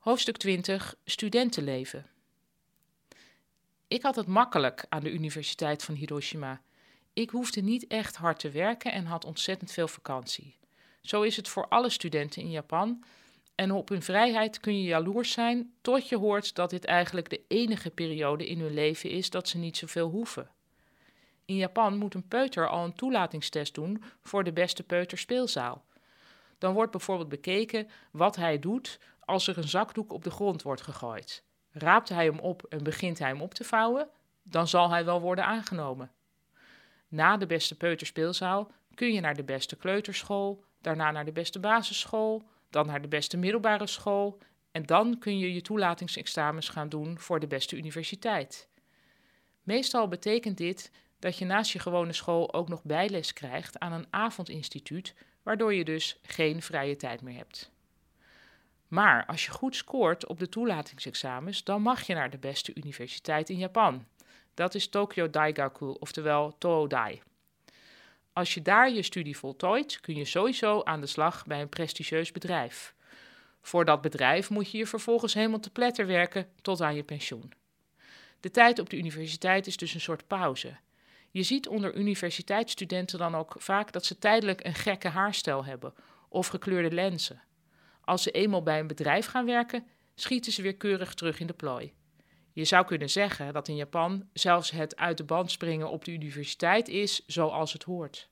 Hoofdstuk 20 Studentenleven. Ik had het makkelijk aan de Universiteit van Hiroshima. Ik hoefde niet echt hard te werken en had ontzettend veel vakantie. Zo is het voor alle studenten in Japan. En op hun vrijheid kun je jaloers zijn tot je hoort dat dit eigenlijk de enige periode in hun leven is dat ze niet zoveel hoeven. In Japan moet een peuter al een toelatingstest doen voor de beste peuterspeelzaal. Dan wordt bijvoorbeeld bekeken wat hij doet als er een zakdoek op de grond wordt gegooid. Raapt hij hem op en begint hij hem op te vouwen, dan zal hij wel worden aangenomen. Na de beste peuterspeelzaal kun je naar de beste kleuterschool, daarna naar de beste basisschool, dan naar de beste middelbare school en dan kun je je toelatingsexamens gaan doen voor de beste universiteit. Meestal betekent dit dat je naast je gewone school ook nog bijles krijgt aan een avondinstituut, waardoor je dus geen vrije tijd meer hebt. Maar als je goed scoort op de toelatingsexamens, dan mag je naar de beste universiteit in Japan. Dat is Tokyo Daigaku, oftewel Toodai. Als je daar je studie voltooit, kun je sowieso aan de slag bij een prestigieus bedrijf. Voor dat bedrijf moet je je vervolgens helemaal te pletter werken tot aan je pensioen. De tijd op de universiteit is dus een soort pauze. Je ziet onder universiteitsstudenten dan ook vaak dat ze tijdelijk een gekke haarstijl hebben of gekleurde lenzen. Als ze eenmaal bij een bedrijf gaan werken, schieten ze weer keurig terug in de plooi. Je zou kunnen zeggen dat in Japan zelfs het uit de band springen op de universiteit is zoals het hoort.